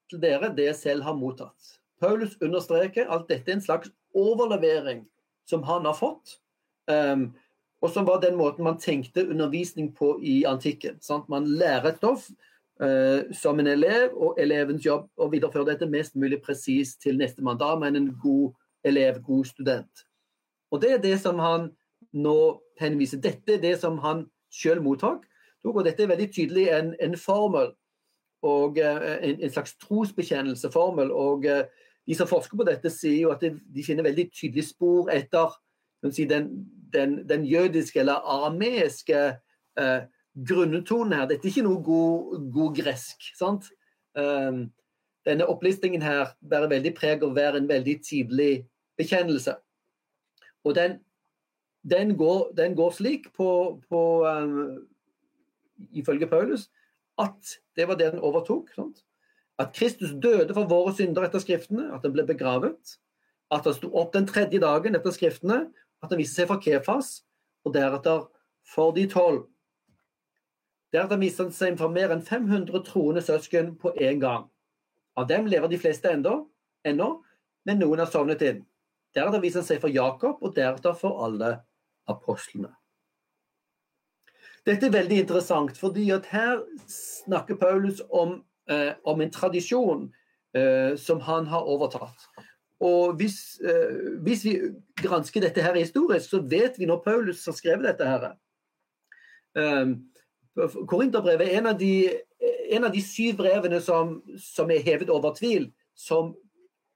til dere det jeg selv har mottatt. Paulus understreker at dette er en slags overlevering som han har fått. Um, og som var den måten man tenkte undervisning på i antikken. Sant? Man lærer et stoff, uh, som en elev, og elevens jobb å videreføre dette mest mulig presist til nestemann. Da man en god elev, god student. Og Det er det som han nå henviser. Dette er det som han sjøl mottok. Og dette er veldig tydelig en, en formel, og uh, en, en, slags trosbekjennelseformel. og uh, De som forsker på dette, sier jo at de, finner veldig tydelige spor etter si, den, den, den, jødiske eller arameiske eh, grunntonen her. Dette er ikke noe god, god gresk. sant? Um, denne opplistingen her bærer veldig preg av å være en veldig tidlig bekjennelse. Og den, den, går, går, slik på, på um, ifølge Paulus at det var det den overtok. Sant? At Kristus døde for våre synder etter Skriftene, at han ble begravet. At han sto opp den tredje dagen etter Skriftene, at han viste seg for Kefas, og deretter for de tolv. Deretter viste han seg for mer enn 500 troende søsken på én gang. Av dem lever de fleste ennå, men noen har sovnet inn. Deretter viser han seg for Jakob, og deretter for alle apostlene. Dette er veldig interessant, fordi at her snakker Paulus om, eh, om en tradisjon eh, som han har overtatt. Og hvis, eh, hvis, vi gransker dette her historisk, så vet vi når Paulus har skrevet dette her. Eh, Korinterbrevet er en av de, en av de syv brevene som, som, er hevet over tvil som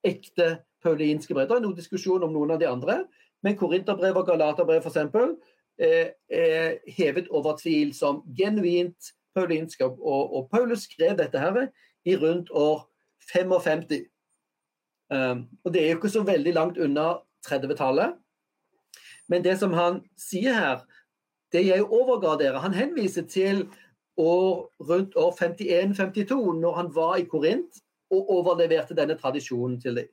ekte paulinske brev. Det er noe diskusjon om noen av de andre, men Korinterbrevet og Galaterbrevet f.eks. Eh, er hevet over tvil som genuint paulinskap. Og, og, Paulus skrev dette her i rundt år 55. Um, og det er jo ikke så veldig langt unna 30-tallet. Men det som han sier her, det jeg overga dere. Han henviser til år, rundt år 51-52, når han var i Korint og overleverte denne tradisjonen til dem.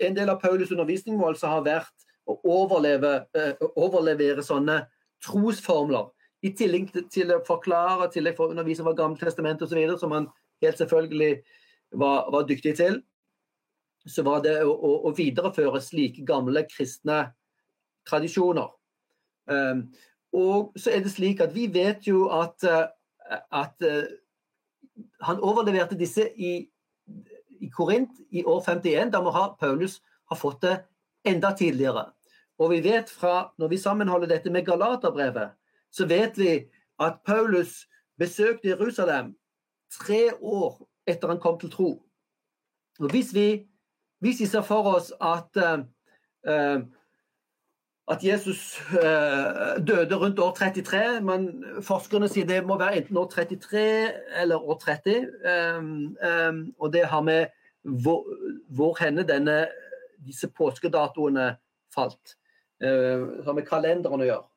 En del av, Paulus' undervisning må altså ha vært å overleve, overlevere sånne trosformler. I tillegg til å forklare, tillegg for å undervise fra Gammeltestamentet osv., som han helt selvfølgelig var, var, dyktig til, så var det å, å, å videreføre slike gamle kristne tradisjoner. Um, og så er det slik at vi vet jo at, at uh, han overleverte disse i, i Korint i år 51. Da må ha, Paulus ha fått det enda tidligere. Og vi vet fra, Når vi sammenholder dette med Galaterbrevet, så vet vi at Paulus besøkte Jerusalem tre år etter han kom til tro. Og Hvis vi, hvis vi ser for oss at, uh, at Jesus uh, døde rundt år 33, men forskerne sier det må være enten år 33 eller år 30, um, um, og det har med hvor, hvor henne denne, disse påskedatoene falt. Uh, har med kalenderen å gjøre.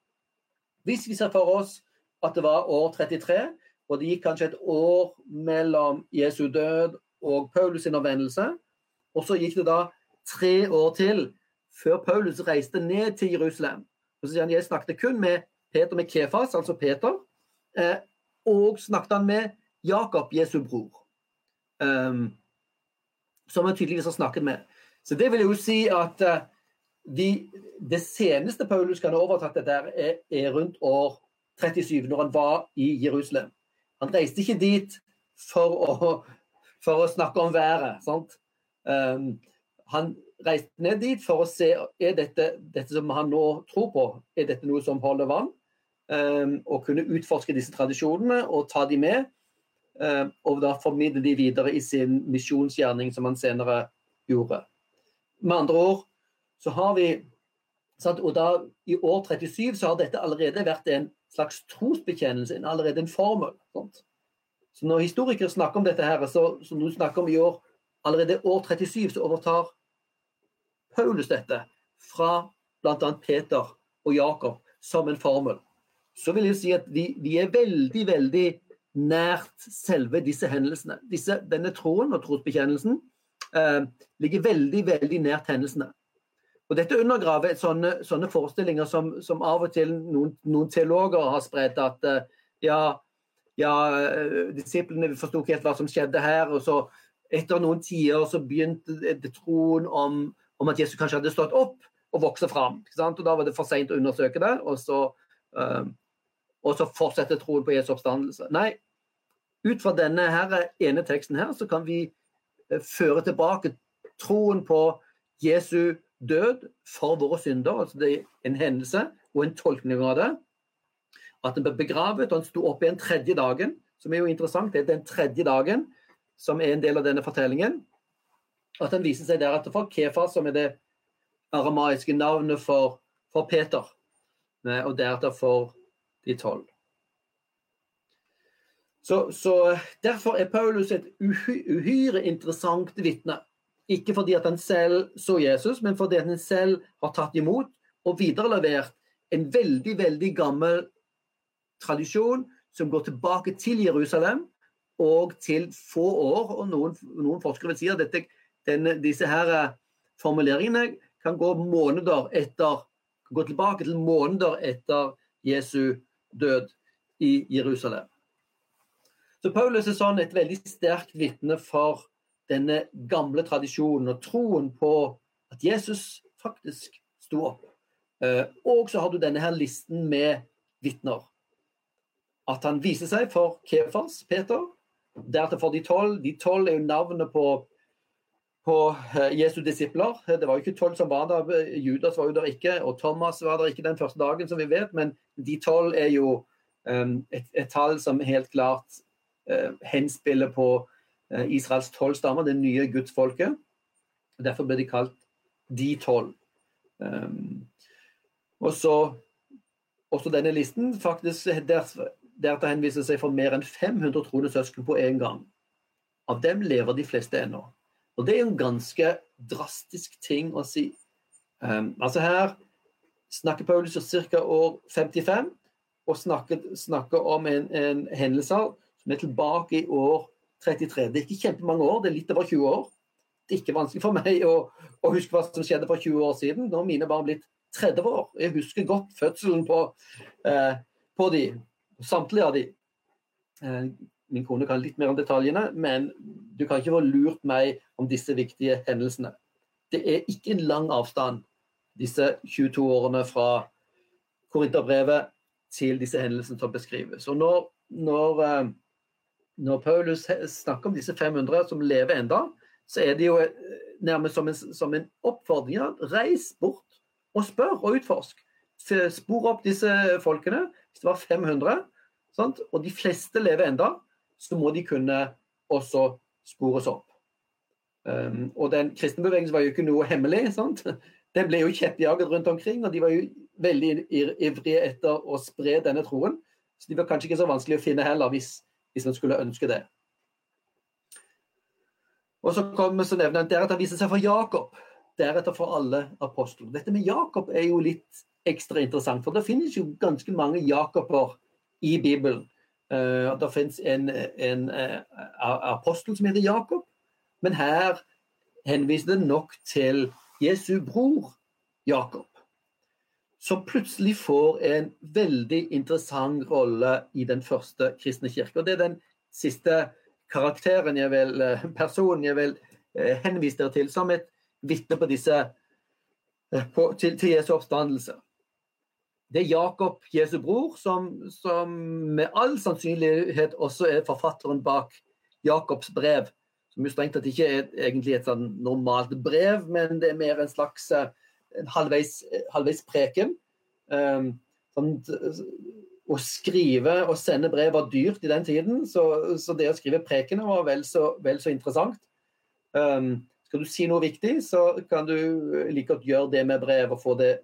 Hvis vi ser for oss at det var år 33, og det gikk kanskje et år mellom Jesu død og Paulus sin omvendelse, og så gikk det da tre år til før Paulus reiste ned til Jerusalem. Og så sier han, Jeg snakket kun med Peter med Kefas, altså Peter, eh, og snakket han med Jakob, Jesu bror. Um, som han tydeligvis har snakket med. Så det vil jo si at uh, de, det seneste Paulus kan ha overtatt dette, er, er, rundt år 37, når han var i Jerusalem. Han reiste ikke dit for å, for å snakke om været. Um, han reiste ned dit for å se er dette, dette som han nå tror på, er dette noe som holder vann. Um, og kunne utforske disse tradisjonene og ta de med. Um, og da formidle de videre i sin misjonsgjerning, som han senere gjorde. Med andre ord så har vi og da I år 37 så har dette allerede vært en slags trosbekjennelse, en allerede en formel. Sant? Så Når historikere snakker om dette, her, så, som du snakker om i år, allerede år 37, så overtar Paulus dette fra bl.a. Peter og Jakob som en formel. Så vil jeg si at vi, vi er veldig, veldig nært selve disse hendelsene. Disse, denne troen og trosbekjennelsen eh, ligger veldig, veldig nært hendelsene. Og Dette undergraver sånne, sånne forestillinger som, som, av og til noen, noen teologer har spredt, at uh, ja, ja, uh, disiplene forsto ikke helt hva som skjedde her. og så Etter noen tider så begynte troen om, om, at Jesus kanskje hadde stått opp og vokse fram. og Da var det for seint å undersøke det, og så, uh, så fortsette troen på Jesu oppstandelse. Nei, ut fra denne her, ene teksten her, så kan vi føre tilbake troen på Jesu død for våre synder. altså Det er en hendelse og en tolkning av det. At han ble begravet og han sto opp igjen tredje dagen, som er jo interessant. Det er den tredje dagen som er en del av denne fortellingen. At han viser seg deretter for Kefa, som er det aramaiske navnet for, for Peter. Og deretter for de tolv. Så, så, Derfor er Paulus et uhyre interessant vitne. Ikke fordi at han selv så Jesus, men fordi han selv har tatt imot og viderelevert en veldig, veldig gammel tradisjon som går tilbake til Jerusalem og til få år. Og noen, noen forskere vil si at dette, denne, disse her eh, formuleringene kan gå etter gå tilbake til måneder etter Jesu død i Jerusalem. Så Paulus er sånn et veldig sterkt vitne for denne gamle tradisjonen og troen på at Jesus faktisk sto opp. Eh, og så har du denne her listen med vitner. At han viser seg for Kefas, Peter, deretter for de tolv. De tolv er jo navnet på, på eh, Jesu disipler. Det var jo ikke tolv som var der, Judas var jo der ikke, og Thomas var der ikke den første dagen, som vi vet, men de tolv er jo um, et, et, tall som helt klart uh, henspiller på Israels tolv stammer, det nye gudsfolket. Derfor ble de kalt de tolv. Um, og så også denne listen faktisk der, deretter henviser seg for mer enn 500 troende søsken på én gang. Av dem lever de fleste ennå. Og det er en ganske drastisk ting å si. Um, altså Her snakker Paulus ca. år 55, og snakker, snakker om en, en hendelse som er tilbake i år 33. Det er ikke kjempemange år, det er litt over 20 år. Det er ikke vanskelig for meg å, å huske hva som skjedde for 20 år siden. Nå har mine barn blitt 30 år. Jeg husker godt fødselen på, eh, på de, samtlige av de. Eh, min kone kan litt mer om detaljene, men du kan ikke få lurt meg om disse viktige hendelsene. Det er ikke en lang avstand, disse 22 årene fra Korinterbrevet til disse hendelsene som beskrives. Og når, når, eh, når Paulus snakker om disse 500 som lever enda, så er det jo eh, nærmest som en, som en oppfordring. Ja, reis bort og spør og utforsk. Spor opp disse folkene. Hvis det var 500, sant? og de fleste lever enda, så må de kunne også spores opp. Um, og den kristne bevegelsen var jo ikke noe hemmelig. sant? Den ble jo kjeppjaget rundt omkring, og de var jo veldig ivrige etter å spre denne troen. Så de var kanskje ikke så vanskelig å finne heller, hvis, hvis man skulle ønske det. Og så kommer så nevner han deretter viser seg for Jakob deretter for alle apostlene. Dette med Jakob er jo litt ekstra interessant, for det finnes jo ganske mange Jakober i Bibelen. Uh, det finnes en, en uh, apostel som heter Jakob, men her henviser det nok til Jesu bror Jakob, som plutselig får en veldig interessant rolle i den første kristne kirke. Og Det er den siste karakteren jeg vil, eh, personen jeg vil henvise dere til som et vitne på disse eh, på, til, til, Jesu oppstandelse. Det er Jakob, Jesu bror, som, som, med all sannsynlighet også er forfatteren bak Jakobs brev. Som jo strengt tatt ikke er egentlig et sånn normalt brev, men det er mer en slags eh, halvveis, halvveis preken. Um, å skrive og sende brev var dyrt i den tiden, så, så det å skrive prekener var vel så, vel så interessant. Um, skal du si noe viktig, så kan du like godt gjøre det med brev og få det,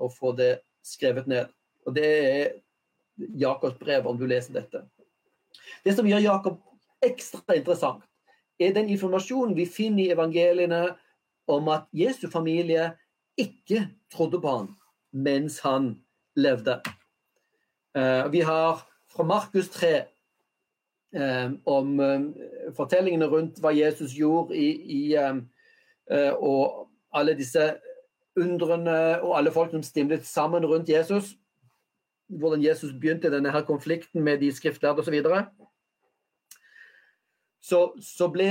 og få det skrevet ned. Og Det er Jakobs brev, om du leser dette. Det som gjør Jakob ekstra interessant, er den informasjonen vi finner i evangeliene om at Jesu familie ikke trodde på han mens han levde. Eh, vi har fra Markus 3 Eh, om eh, fortellingene rundt hva Jesus gjorde i, i og alle disse undrene og alle folk som stimlet sammen rundt Jesus. Hvordan Jesus begynte denne her konflikten med de skriftlærde osv. Så, så, så ble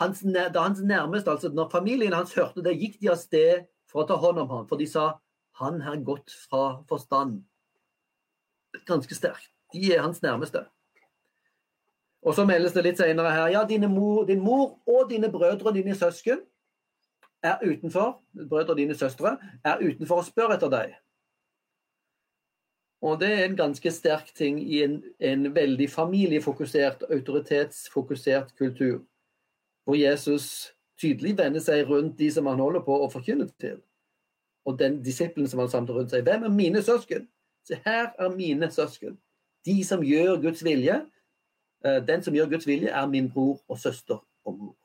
hans, da hans nærmeste, altså når familien hans hørte det, gikk de av sted for å ta hånd om ham. For de sa han har gått fra forstand. Ganske sterkt. De er hans nærmeste. Og så meldes det litt senere her ja, mor, din mor og dine brødre og dine søsken er utenfor, brødre og dine søstre, er utenfor og spør etter deg. Og det er en ganske sterk ting i en, en veldig familiefokusert, autoritetsfokusert kultur, hvor Jesus tydelig vende seg rundt de som han holder på å forkynne til. Og den disippelen som han samler rundt seg. Hvem er mine søsken? Se, her er mine søsken. De som gjør Guds vilje, Eh, den som gjør Guds vilje, er min bror og søster og mor.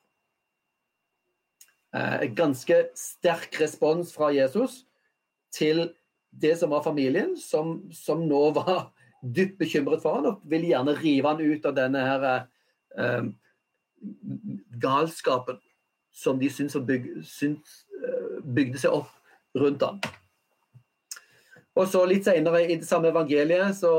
Eh, en ganske sterk respons fra Jesus til det som var familien, som, som nå var dypt bekymret for han og ville gjerne rive han ut av denne her eh, galskapen som de syntes, byg, eh, bygde seg opp rundt ham. Og så Litt senere i det samme evangeliet så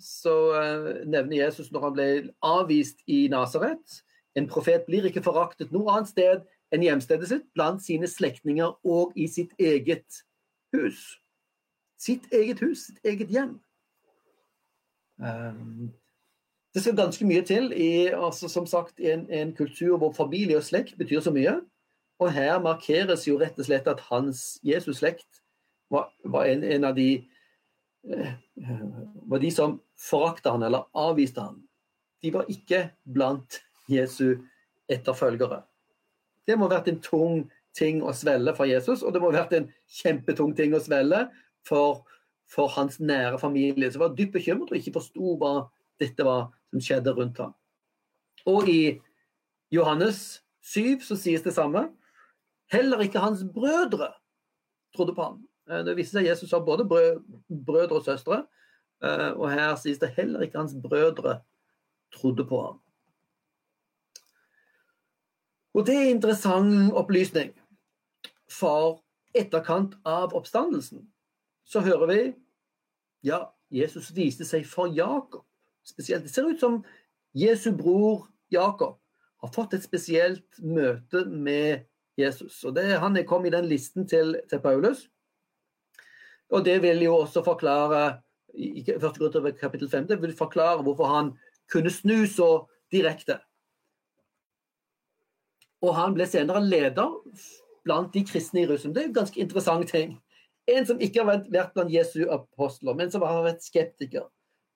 så uh, nevner Jesus når han ble avvist i Nasaret. En profet blir ikke foraktet noe annet sted enn hjemstedet sitt, blant sine slektninger og i sitt eget hus. Sitt eget hus, sitt eget hjem. Um, det skal ganske mye til i, altså, som sagt, en, en, kultur hvor familie og slekt betyr så mye. Og her markeres jo rett og slett at hans Jesus-slekt var, var en, en, av de Eh, var de som forakta han eller avviste han. De var ikke blant Jesu etterfølgere. Det må ha vært en tung ting å svelle for Jesus, og det må ha vært en kjempetung ting å svelle for, for hans nære familie, som var dypt bekymret og ikke forsto hva dette var som skjedde rundt ham. Og i Johannes 7 så sies det samme. Heller ikke hans brødre trodde på ham. Eh, det viste seg at Jesus har både brødre og søstre. Eh, og her sies det heller ikke hans brødre trodde på ham. Og det er interessant opplysning. For etterkant av oppstandelsen, så hører vi ja, Jesus viste seg for Jakob. Spesielt. Det ser ut som Jesu bror Jakob har fått et spesielt møte med Jesus. Og det, Han kommet i den listen til, til Paulus. Og det vil jo også forklare i første Korinterbrev kapittel 5 det vil forklare hvorfor han kunne snu så direkte. Og han ble senere leder blant de kristne i Russland. Det er en ganske interessant ting. En som ikke har vært blant Jesu apostler, men som har vært skeptiker.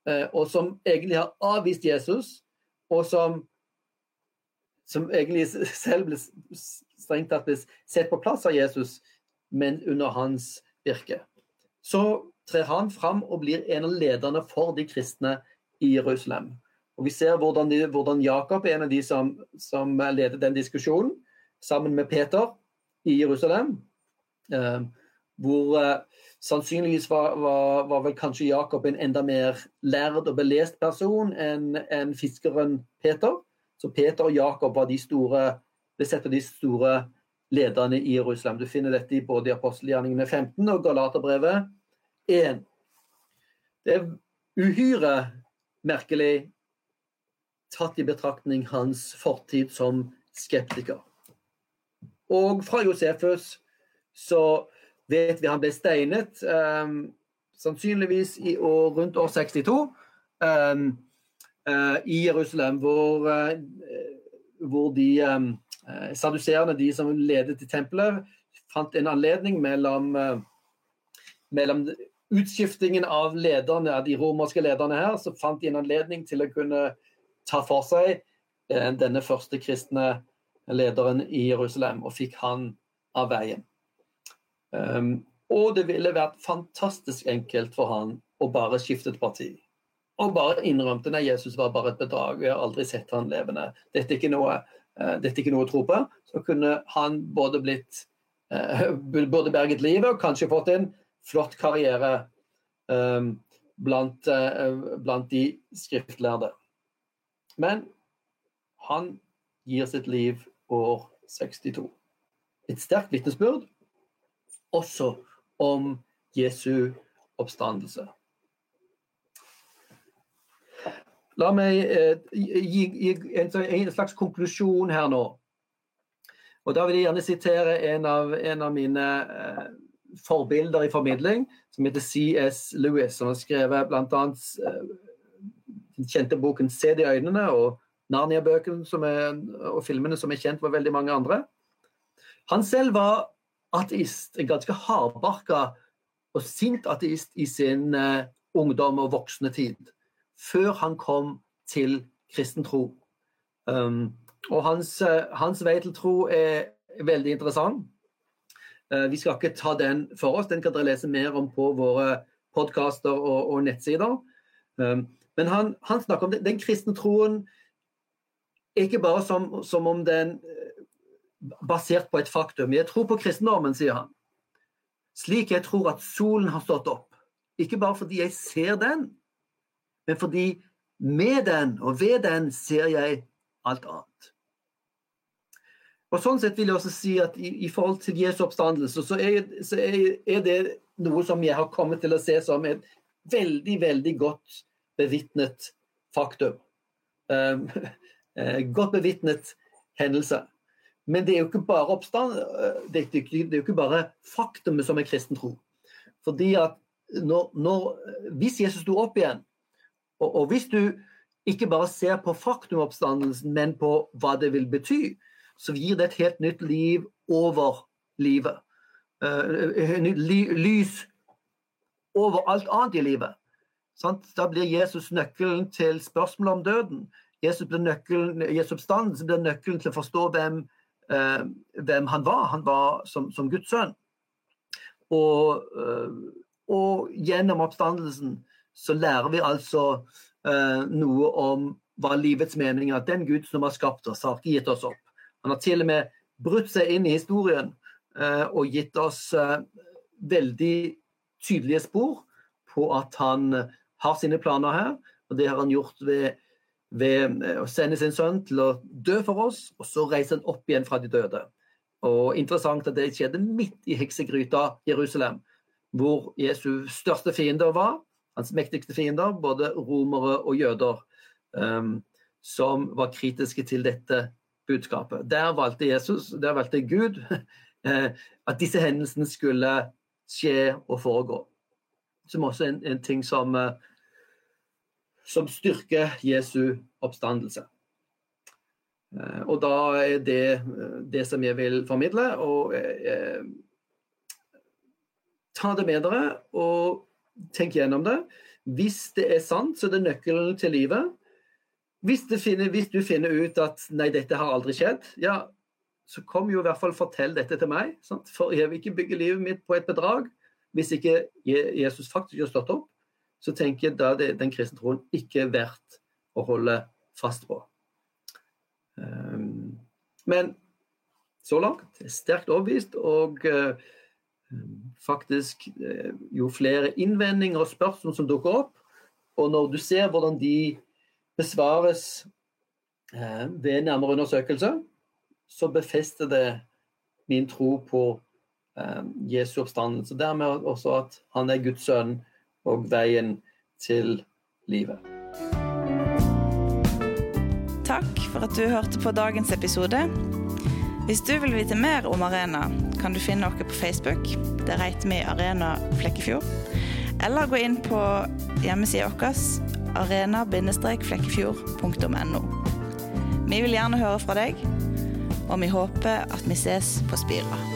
Eh, og som egentlig har avvist Jesus, og som, som egentlig selv ble strengt tatt ble sett på plass av Jesus, men under hans virke. Så trer han fram og blir en av lederne for de kristne i Jerusalem. Og Vi ser hvordan, de, hvordan Jakob er en av de som, som, leder den diskusjonen, sammen med Peter i Jerusalem. Eh, hvor uh, sannsynligvis var, var, var, vel kanskje Jakob en enda mer lærd og belest person enn en fiskeren Peter. Så Peter og Jakob var de store, ble de store lederne i Jerusalem. Du finner dette i både apostelgjerningene 15 og Galaterbrevet 1. Det er uhyre merkelig tatt i betraktning hans fortid som skeptiker. Og fra Josefus så vet vi han ble steinet, um, sannsynligvis i år, rundt år 62, um, uh, i Jerusalem, hvor, uh, hvor de um, saduserende, de som ledet til tempelet, fant en anledning mellom, uh, mellom utskiftingen av lederne, av de romerske lederne her, så fant de en anledning til å kunne ta for seg denne første kristne lederen i Jerusalem, og fikk han av veien. Um, og det ville vært fantastisk enkelt for han å bare skifte et parti. Og bare innrømte at Jesus var bare et bedrag, vi har aldri sett han levende. Dette er ikke noe, uh, er ikke noe å tro på. Så kunne han både blitt uh, både berget livet og kanskje fått en flott karriere um, blant, uh, blant de skriftlærde. Men han gir sitt liv år 62. Et sterkt vitnesbyrd også om Jesu oppstandelse. La meg eh, gi, gi en, en, slags konklusjon her nå. Og Da vil jeg gjerne sitere en av, en av mine eh, forbilder i formidling, som heter C.S. Lewis, som har skrevet bl.a. Eh, den kjente boken 'Se det i øynene' og Narnia-bøkene og filmene som er kjent for veldig mange andre. Han selv var ateist, en ganske hardbarka og sint ateist i sin uh, ungdom og voksne tid, før han kom til kristen tro. Um, og hans, uh, hans, vei til tro er veldig interessant. Uh, vi skal ikke ta den for oss, den kan dere lese mer om på våre podkaster og, og, nettsider. Um, men han, han, snakker om den, den kristne troen ikke bare som, som om den basert på et faktum. Jeg tror på kristendommen, sier han. Slik jeg tror at solen har stått opp. Ikke bare fordi jeg ser den, men fordi med den og ved den ser jeg alt annet. Og Sånn sett vil jeg også si at i, i forhold til Jesu oppstandelse, så, er, så er, er, det noe som jeg har kommet til å se som et veldig, veldig godt bevitnet faktum. Um, godt bevitnet hendelse. Men det er jo ikke bare oppstand, øh, det er jo ikke bare faktumet som er kristen tro. Fordi at når, når, Hvis Jesus sto opp igjen, og, og, hvis du ikke bare ser på faktumoppstandelsen, men på hva det vil bety, så gir det et helt nytt liv over livet. Uh, lys over alt annet i livet. Sant? Da blir Jesus nøkkelen til spørsmålet om døden. Jesus blir nøkkelen, Jesus oppstandelse blir nøkkelen til å forstå hvem eh, hvem han var. Han var som, som Guds sønn. Og, eh, og, gjennom oppstandelsen så lærer vi altså eh, noe om hva livets mening er. At den Gud som har skapt oss, har ikke gitt oss opp. Han har til og med brutt seg inn i historien eh, og gitt oss eh, veldig tydelige spor på at han har sine planer her. Og det har han gjort ved ved eh, å sende sin sønn til å dø for oss, og så reise han opp igjen fra de døde. Og interessant at det skjedde midt i heksegryta Jerusalem, hvor Jesu største fiender var. Hans mektigste fiender, både romere og jøder, um, som var kritiske til dette budskapet. Der valgte Jesus, der valgte Gud eh, at disse hendelsene skulle skje og foregå. Som også er en, en ting som, eh, som styrker Jesu oppstandelse. Eh, og da er det det som jeg vil formidle. og eh, Ta det med dere og tenk gjennom det. Hvis det er sant, så er det nøkkelen til livet. Hvis, finner, hvis, du finner ut at nei, dette har aldri skjedd, ja, så kom jo i hvert fall fortell dette til meg. Sant? For jeg vil ikke bygge livet mitt på et bedrag. Hvis ikke Jesus faktisk har stått opp, så tenker jeg da det den kristne troen ikke er verdt å holde fast på. Um, men så langt er sterkt overbevist, og uh, faktisk uh, jo flere innvendinger og spørsmål som dukker opp, og når du ser hvordan de besvares uh, ved nærmere undersøkelse, så befester det min tro på eh, Jesu oppstandelse. Dermed også at han er Guds sønn og veien til livet. Takk for at du hørte på dagens episode. Hvis du vil vite mer om Arena, kan du finne oss på Facebook. Der heter vi Arena Flekkefjord. Eller gå inn på hjemmesida vår arena-flekkefjord.no. Vi vil gjerne høre fra deg, og vi håper at vi ses på Spira.